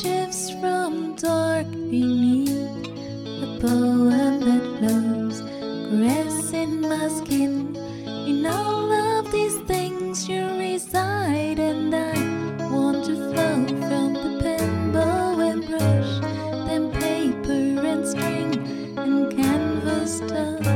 shifts from dark beneath. A poem that flows, caressing my skin. In all of these things you reside, and I want to flow from the pen, bow, and brush, then paper and string and canvas touch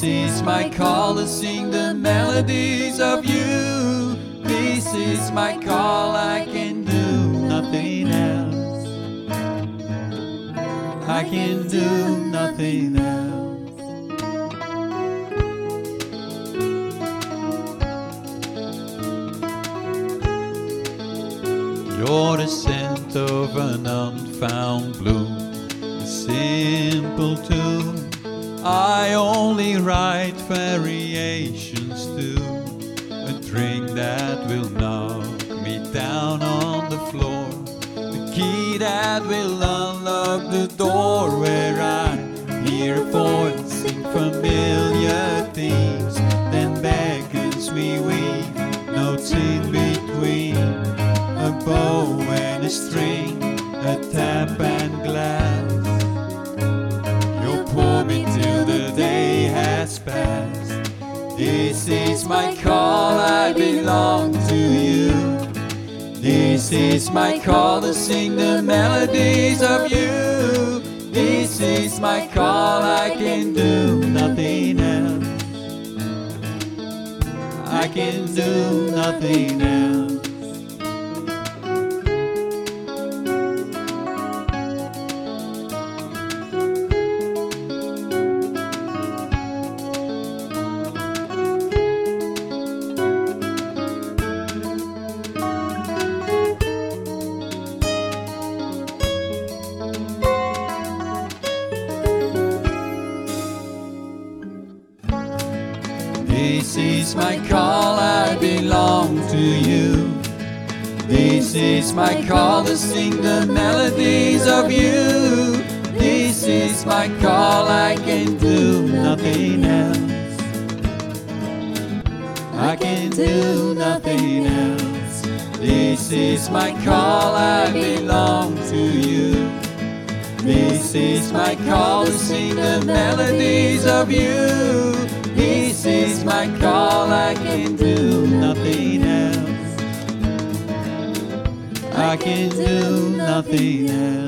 This is my call to sing the melodies of you. This is my call, I can do nothing else. I can do nothing else. You're the scent of an unfound bloom, a simple tune. I only write variations to a drink that will knock me down on the floor, the key that will unlock the door where I hear a voice familiar themes, then beckons me weave notes in between a bow and a string, a This is my call, I belong to you. This is my call to sing the melodies of you. This is my call, I can do nothing else. I can do nothing else. This is my call, I belong to you. This is my call to sing the melodies of you. This is my call, I can do nothing else. I can do nothing else. This is my call, I belong to you. This is my call to sing the melodies of you. This is my call, I can do nothing else. I can do nothing else.